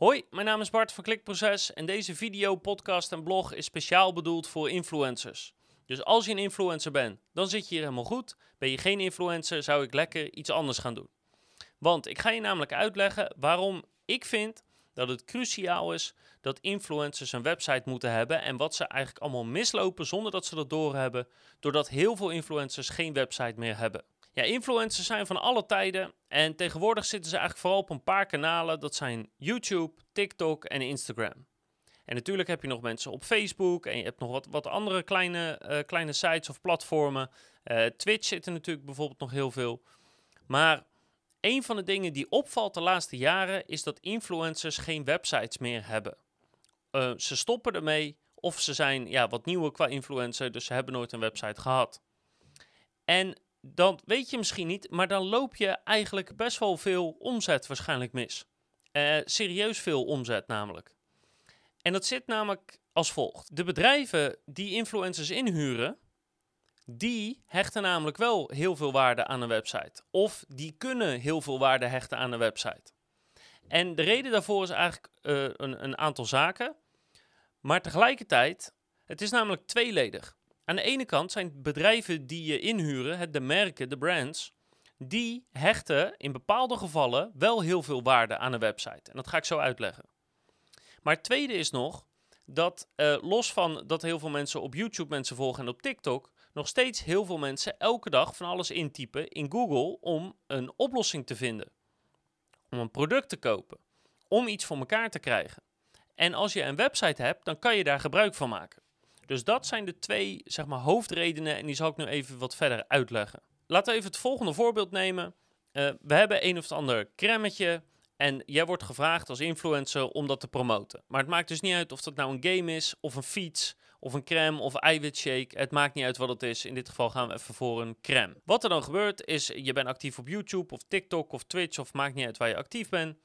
Hoi, mijn naam is Bart van Klikproces en deze video, podcast en blog is speciaal bedoeld voor influencers. Dus als je een influencer bent, dan zit je hier helemaal goed. Ben je geen influencer, zou ik lekker iets anders gaan doen. Want ik ga je namelijk uitleggen waarom ik vind dat het cruciaal is dat influencers een website moeten hebben en wat ze eigenlijk allemaal mislopen zonder dat ze dat doorhebben, doordat heel veel influencers geen website meer hebben. Ja, influencers zijn van alle tijden en tegenwoordig zitten ze eigenlijk vooral op een paar kanalen. Dat zijn YouTube, TikTok en Instagram. En natuurlijk heb je nog mensen op Facebook en je hebt nog wat, wat andere kleine, eh, kleine sites of platformen. Uh, Twitch zit er natuurlijk bijvoorbeeld nog heel veel. Maar een van de dingen die opvalt de laatste jaren is dat influencers geen websites meer hebben. Uh, ze stoppen ermee of ze zijn ja, wat nieuwer qua influencer, dus ze hebben nooit een website gehad. En dan weet je misschien niet, maar dan loop je eigenlijk best wel veel omzet waarschijnlijk mis. Uh, serieus veel omzet namelijk. En dat zit namelijk als volgt. De bedrijven die influencers inhuren, die hechten namelijk wel heel veel waarde aan een website. Of die kunnen heel veel waarde hechten aan een website. En de reden daarvoor is eigenlijk uh, een, een aantal zaken. Maar tegelijkertijd, het is namelijk tweeledig. Aan de ene kant zijn bedrijven die je inhuren, de merken, de brands, die hechten in bepaalde gevallen wel heel veel waarde aan een website. En dat ga ik zo uitleggen. Maar het tweede is nog dat uh, los van dat heel veel mensen op YouTube mensen volgen en op TikTok, nog steeds heel veel mensen elke dag van alles intypen in Google om een oplossing te vinden. Om een product te kopen. Om iets voor elkaar te krijgen. En als je een website hebt, dan kan je daar gebruik van maken. Dus dat zijn de twee zeg maar, hoofdredenen en die zal ik nu even wat verder uitleggen. Laten we even het volgende voorbeeld nemen. Uh, we hebben een of het ander cremmetje en jij wordt gevraagd als influencer om dat te promoten. Maar het maakt dus niet uit of dat nou een game is, of een fiets, of een crème, of eiwitshake. Het maakt niet uit wat het is. In dit geval gaan we even voor een crème. Wat er dan gebeurt is, je bent actief op YouTube, of TikTok, of Twitch, of maakt niet uit waar je actief bent.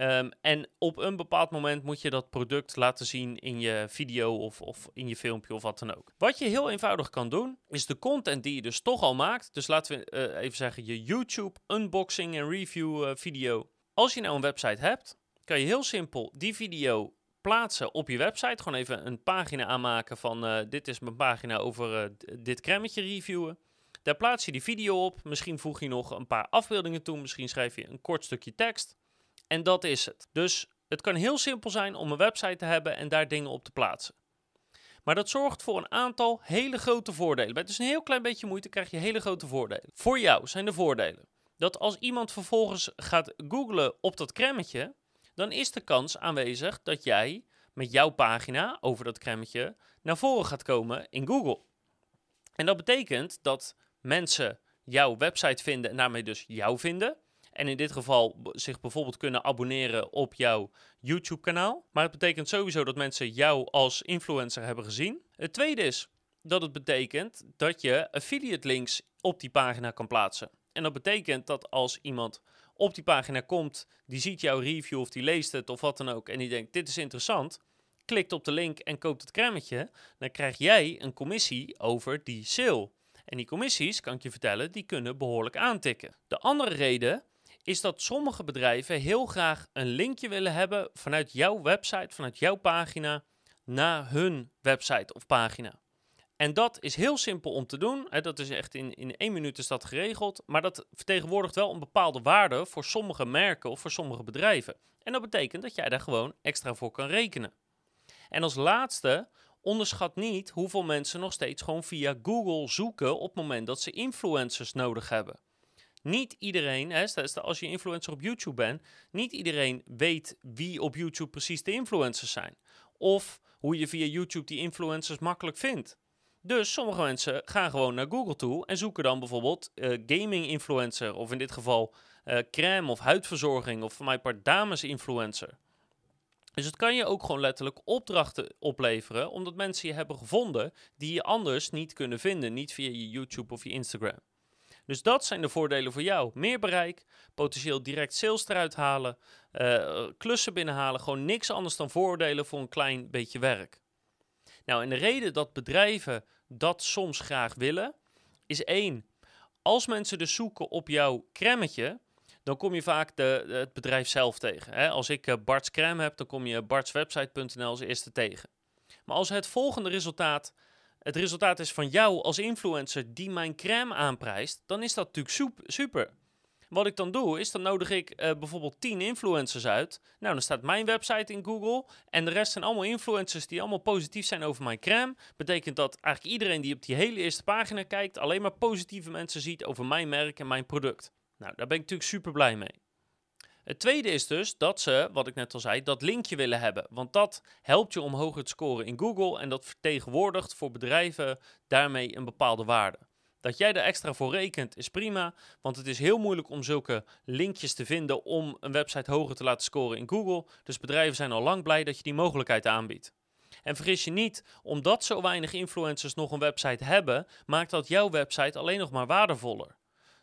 Um, en op een bepaald moment moet je dat product laten zien in je video of, of, in je filmpje of wat dan ook. Wat je heel eenvoudig kan doen, is de content die je dus toch al maakt. Dus laten we uh, even zeggen, je YouTube unboxing en review uh, video. Als je nou een website hebt, kan je heel simpel die video plaatsen op je website. Gewoon even een pagina aanmaken van uh, dit is mijn pagina over dit cremmetje reviewen. Daar plaats je die video op. Misschien voeg je nog een paar afbeeldingen toe. Misschien schrijf je een kort stukje tekst. En dat is het. Dus het kan heel simpel zijn om een website te hebben en daar dingen op te plaatsen. Maar dat zorgt voor een aantal hele grote voordelen. Bij dus een heel klein beetje moeite krijg je hele grote voordelen. Voor jou zijn de voordelen dat als iemand vervolgens gaat googlen op dat cremmetje, dan is de kans aanwezig dat jij met jouw pagina over dat cremmetje naar voren gaat komen in Google. En dat betekent dat mensen jouw website vinden en daarmee dus jou vinden. En in dit geval zich bijvoorbeeld kunnen abonneren op jouw YouTube-kanaal. Maar het betekent sowieso dat mensen jou als influencer hebben gezien. Het tweede is dat het betekent dat je affiliate links op die pagina kan plaatsen. En dat betekent dat als iemand op die pagina komt, die ziet jouw review of die leest het of wat dan ook en die denkt dit is interessant, klikt op de link en koopt het cremmetje, dan krijg jij een commissie over die sale. En die commissies, kan ik je vertellen, die kunnen behoorlijk aantikken. De andere reden is dat sommige bedrijven heel graag een linkje willen hebben vanuit jouw website, vanuit jouw pagina, naar hun website of pagina. En dat is heel simpel om te doen. Dat is echt in, in één minuut is dat geregeld. Maar dat vertegenwoordigt wel een bepaalde waarde voor sommige merken of voor sommige bedrijven. En dat betekent dat jij daar gewoon extra voor kan rekenen. En als laatste, onderschat niet hoeveel mensen nog steeds gewoon via Google zoeken op het moment dat ze influencers nodig hebben. Niet iedereen, hè, als je influencer op YouTube bent, niet iedereen weet wie op YouTube precies de influencers zijn. Of hoe je via YouTube die influencers makkelijk vindt. Dus sommige mensen gaan gewoon naar Google toe en zoeken dan bijvoorbeeld uh, gaming influencer, of in dit geval uh, crème of huidverzorging, of voor mij part dames influencer. Dus het kan je ook gewoon letterlijk opdrachten opleveren, omdat mensen je hebben gevonden die je anders niet kunnen vinden, niet via je YouTube of je Instagram. Dus dat zijn de voordelen voor jou. Meer bereik, potentieel direct sales eruit halen, uh, klussen binnenhalen. Gewoon niks anders dan voordelen voor een klein beetje werk. Nou, en de reden dat bedrijven dat soms graag willen, is één. Als mensen dus zoeken op jouw cremmetje, dan kom je vaak de, het bedrijf zelf tegen. Hè? Als ik uh, Bart's Crème heb, dan kom je bartswebsite.nl als eerste tegen. Maar als het volgende resultaat het resultaat is van jou als influencer die mijn crème aanprijst, dan is dat natuurlijk super. Wat ik dan doe, is dan nodig ik uh, bijvoorbeeld 10 influencers uit. Nou, dan staat mijn website in Google. En de rest zijn allemaal influencers die allemaal positief zijn over mijn crème. Betekent dat eigenlijk iedereen die op die hele eerste pagina kijkt, alleen maar positieve mensen ziet over mijn merk en mijn product. Nou, daar ben ik natuurlijk super blij mee. Het tweede is dus dat ze, wat ik net al zei, dat linkje willen hebben. Want dat helpt je om hoger te scoren in Google en dat vertegenwoordigt voor bedrijven daarmee een bepaalde waarde. Dat jij er extra voor rekent is prima, want het is heel moeilijk om zulke linkjes te vinden om een website hoger te laten scoren in Google. Dus bedrijven zijn al lang blij dat je die mogelijkheid aanbiedt. En vergis je niet, omdat zo weinig influencers nog een website hebben, maakt dat jouw website alleen nog maar waardevoller.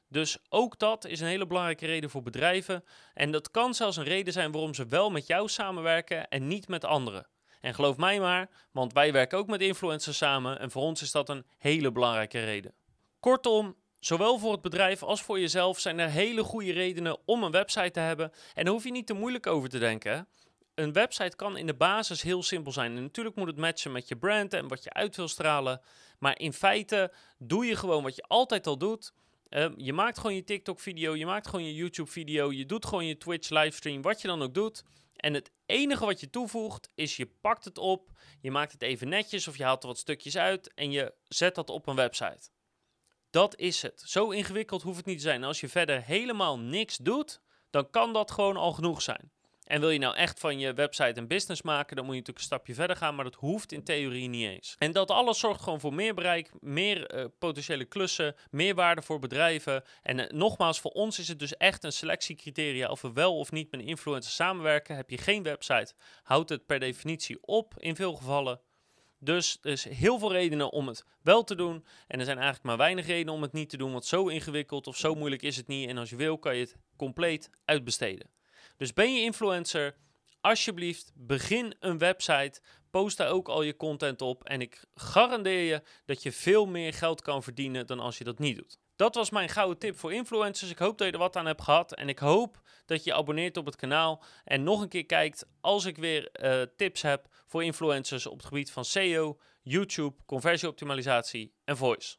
Dus ook dat is een hele belangrijke reden voor bedrijven. En dat kan zelfs een reden zijn waarom ze wel met jou samenwerken en niet met anderen. En geloof mij maar, want wij werken ook met influencers samen en voor ons is dat een hele belangrijke reden. Kortom, zowel voor het bedrijf als voor jezelf zijn er hele goede redenen om een website te hebben. En daar hoef je niet te moeilijk over te denken. Een website kan in de basis heel simpel zijn. En natuurlijk moet het matchen met je brand en wat je uit wil stralen. Maar in feite doe je gewoon wat je altijd al doet. Ehm, je maakt gewoon je TikTok-video, je maakt gewoon je YouTube-video, je doet gewoon je Twitch-livestream, wat je dan ook doet. En het enige wat je toevoegt is je pakt het op, je maakt het even netjes of je haalt er wat stukjes uit en je zet dat op een website. Dat is het. Zo ingewikkeld hoeft het niet te zijn. als je verder helemaal niks doet, dan kan dat gewoon al genoeg zijn. En wil je nou echt van je website een business maken, dan moet je natuurlijk een stapje verder gaan, maar dat hoeft in theorie niet eens. En dat alles zorgt gewoon voor meer bereik, meer uh, potentiële klussen, meer waarde voor bedrijven. En uh, nogmaals, voor ons is het dus echt een selectiecriteria of we wel of niet met een influencer samenwerken. Heb je geen website, houdt het per definitie op in veel gevallen. Dus er is heel veel redenen om het wel te doen. En er zijn eigenlijk maar weinig redenen om het niet te doen, want zo ingewikkeld of zo moeilijk is het niet. En als je wil, kan je het compleet uitbesteden. Dus ben je influencer? Alsjeblieft, begin een website. Post daar ook al je content op. En ik garandeer je dat je veel meer geld kan verdienen dan als je dat niet doet. Dat was mijn gouden tip voor influencers. Ik hoop dat je er wat aan hebt gehad. En ik hoop dat je abonneert op het kanaal. En nog een keer kijkt als ik weer uh, tips heb voor influencers op het gebied van SEO, YouTube, conversieoptimalisatie en voice.